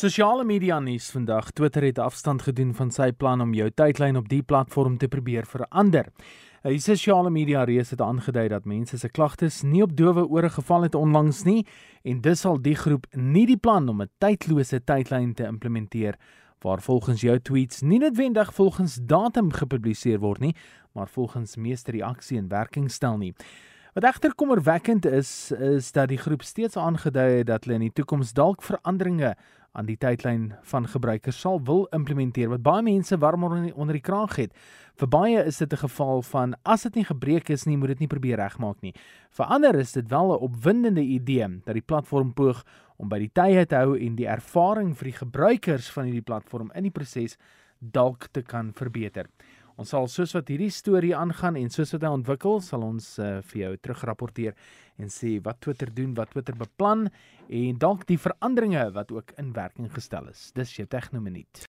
Sosiale media nuus vandag. Twitter het afstand gedoen van sy plan om jou tydlyn op die platform te probeer verander. Die sosiale media reus het aangedui dat mense se klagtes nie op dowe ore geval het onlangs nie en dus sal die groep nie die plan om 'n tydlose tydlyn te implementeer waar volgens jou tweets nie noodwendig volgens datum gepubliseer word nie, maar volgens meeste reaksie en werking stel nie. Wat egter kommerwekkend is, is dat die groep steeds aangedui het dat hulle in die toekoms dalk veranderinge aan die tydlyn van gebruikers sal wil implementeer wat baie mense warm onder die kraag het. Vir baie is dit 'n geval van as dit nie gebreek is nie, moet dit nie probeer regmaak nie. Vir ander is dit wel 'n opwindende idee dat die platform poog om by die tye te hou en die ervaring vir die gebruikers van hierdie platform in die proses dalk te kan verbeter. Ons sal soos wat hierdie storie aangaan en soos wat hy ontwikkel, sal ons uh, vir jou terugrapporteer en sê wat Twitter doen, wat Twitter beplan en dalk die veranderinge wat ook in werking gestel is. Dis jou tegnominuut.